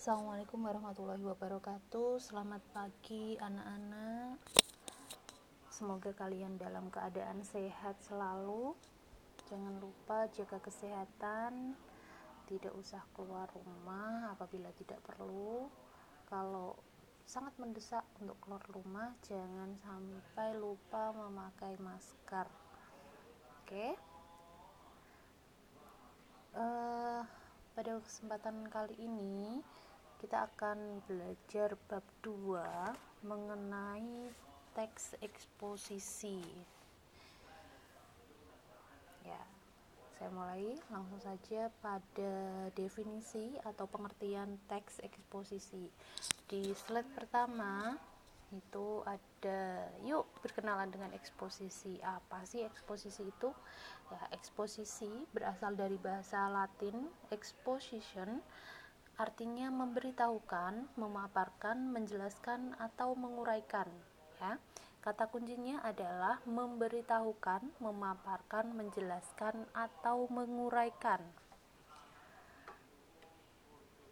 Assalamualaikum warahmatullahi wabarakatuh. Selamat pagi anak-anak. Semoga kalian dalam keadaan sehat selalu. Jangan lupa jaga kesehatan. Tidak usah keluar rumah apabila tidak perlu. Kalau sangat mendesak untuk keluar rumah Jangan sampai lupa memakai masker. Oke? Uh, pada kesempatan kali ini kita akan belajar bab 2 mengenai teks eksposisi. Ya saya mulai langsung saja pada definisi atau pengertian teks eksposisi. Di slide pertama itu ada yuk berkenalan dengan eksposisi. Apa sih eksposisi itu? Ya eksposisi berasal dari bahasa latin exposition artinya memberitahukan, memaparkan, menjelaskan atau menguraikan ya. Kata kuncinya adalah memberitahukan, memaparkan, menjelaskan atau menguraikan.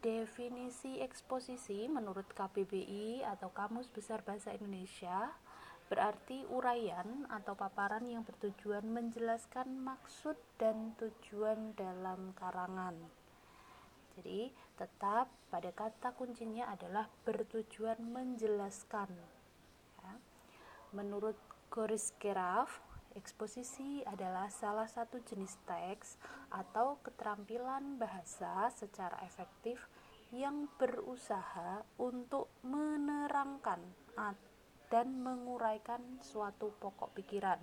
Definisi eksposisi menurut KBBI atau Kamus Besar Bahasa Indonesia berarti uraian atau paparan yang bertujuan menjelaskan maksud dan tujuan dalam karangan. Jadi, tetap pada kata kuncinya adalah bertujuan menjelaskan. Ya. Menurut Goris Keraf, eksposisi adalah salah satu jenis teks atau keterampilan bahasa secara efektif yang berusaha untuk menerangkan dan menguraikan suatu pokok pikiran.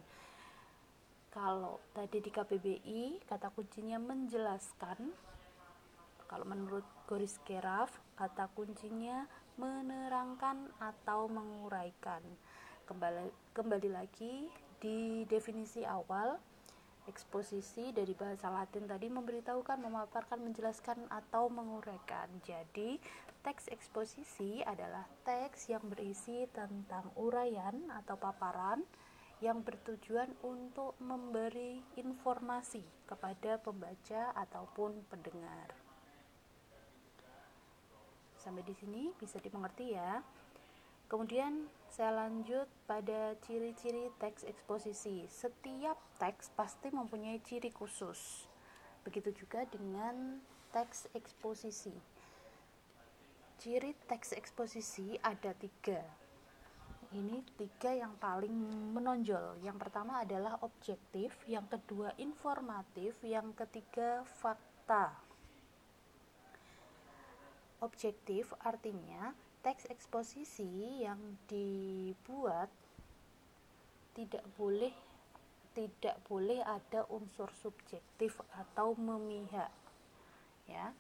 Kalau tadi di KBBI kata kuncinya menjelaskan, kalau menurut Goris Keraf, kata kuncinya menerangkan atau menguraikan. Kembali, kembali lagi di definisi awal, eksposisi dari bahasa Latin tadi memberitahukan, memaparkan, menjelaskan atau menguraikan. Jadi, teks eksposisi adalah teks yang berisi tentang uraian atau paparan yang bertujuan untuk memberi informasi kepada pembaca ataupun pendengar sampai di sini bisa dimengerti ya. Kemudian saya lanjut pada ciri-ciri teks eksposisi. Setiap teks pasti mempunyai ciri khusus. Begitu juga dengan teks eksposisi. Ciri teks eksposisi ada tiga. Ini tiga yang paling menonjol. Yang pertama adalah objektif yang kedua informatif yang ketiga fakta objektif artinya teks eksposisi yang dibuat tidak boleh tidak boleh ada unsur subjektif atau memihak ya.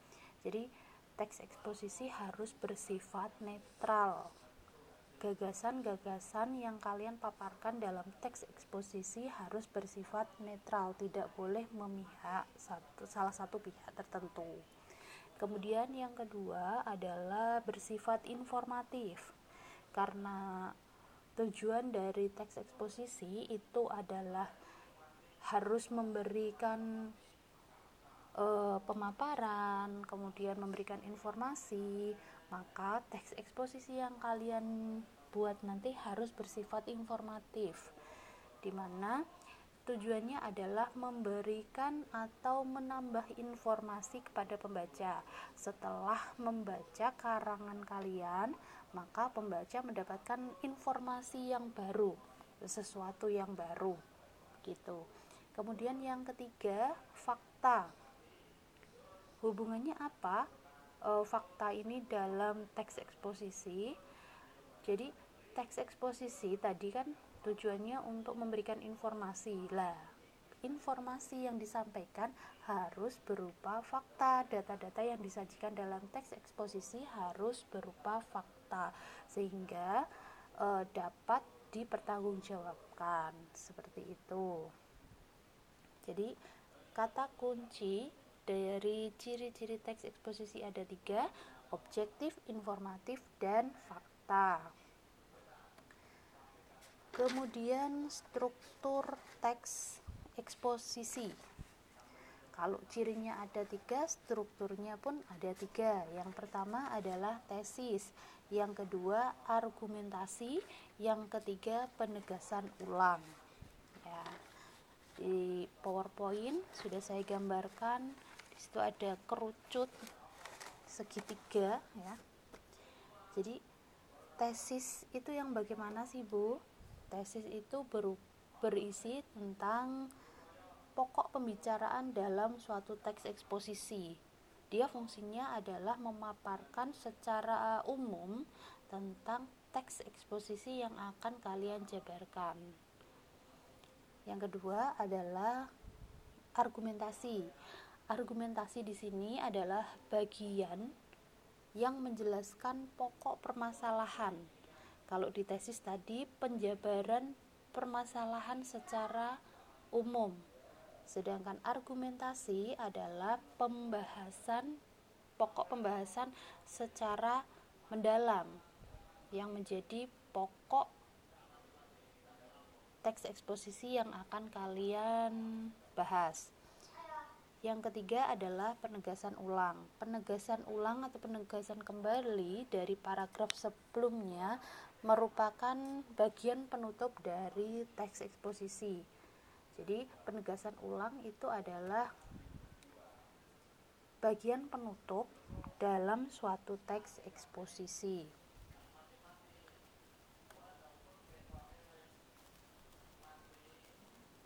Jadi teks eksposisi harus bersifat netral. Gagasan-gagasan yang kalian paparkan dalam teks eksposisi harus bersifat netral tidak boleh memihak satu, salah satu pihak tertentu Kemudian yang kedua adalah bersifat informatif. Karena tujuan dari teks eksposisi itu adalah harus memberikan uh, pemaparan, kemudian memberikan informasi, maka teks eksposisi yang kalian buat nanti harus bersifat informatif. Di mana Tujuannya adalah memberikan atau menambah informasi kepada pembaca. Setelah membaca karangan kalian, maka pembaca mendapatkan informasi yang baru, sesuatu yang baru. Gitu. Kemudian yang ketiga, fakta. Hubungannya apa? E, fakta ini dalam teks eksposisi. Jadi, teks eksposisi tadi kan tujuannya untuk memberikan informasi. Lah informasi yang disampaikan harus berupa fakta. Data-data yang disajikan dalam teks eksposisi harus berupa fakta sehingga e, dapat dipertanggungjawabkan. Seperti itu. Jadi kata kunci dari ciri-ciri teks eksposisi ada tiga objektif, informatif, dan fakta kemudian struktur teks eksposisi. Kalau cirinya ada tiga strukturnya pun ada tiga. Yang pertama adalah tesis yang kedua argumentasi yang ketiga penegasan ulang. Ya di powerpoint sudah saya gambarkan di situ ada kerucut segitiga ya. Jadi tesis itu yang bagaimana sih bu tesis itu ber, berisi tentang pokok pembicaraan dalam suatu teks eksposisi. Dia fungsinya adalah memaparkan secara umum tentang teks eksposisi yang akan kalian jabarkan. Yang kedua adalah argumentasi. Argumentasi di sini adalah bagian yang menjelaskan pokok permasalahan. Kalau di tesis tadi penjabaran permasalahan secara umum Sedangkan argumentasi adalah pembahasan pokok pembahasan secara mendalam yang menjadi pokok teks eksposisi yang akan kalian bahas. Yang ketiga adalah penegasan ulang. Penegasan ulang atau penegasan kembali dari paragraf sebelumnya merupakan bagian penutup dari teks eksposisi jadi penegasan ulang itu adalah bagian penutup dalam suatu teks eksposisi.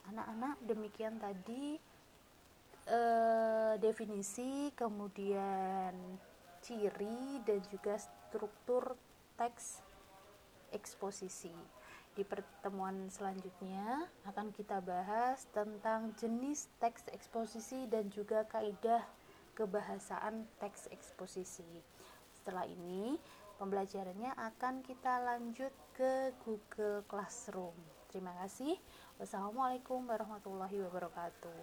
Anak-anak demikian tadi eh, definisi, kemudian ciri dan juga struktur teks eksposisi. Di pertemuan selanjutnya akan kita bahas tentang jenis teks eksposisi dan juga kaidah kebahasaan teks eksposisi. Setelah ini, pembelajarannya akan kita lanjut ke Google Classroom. Terima kasih. Wassalamualaikum warahmatullahi wabarakatuh.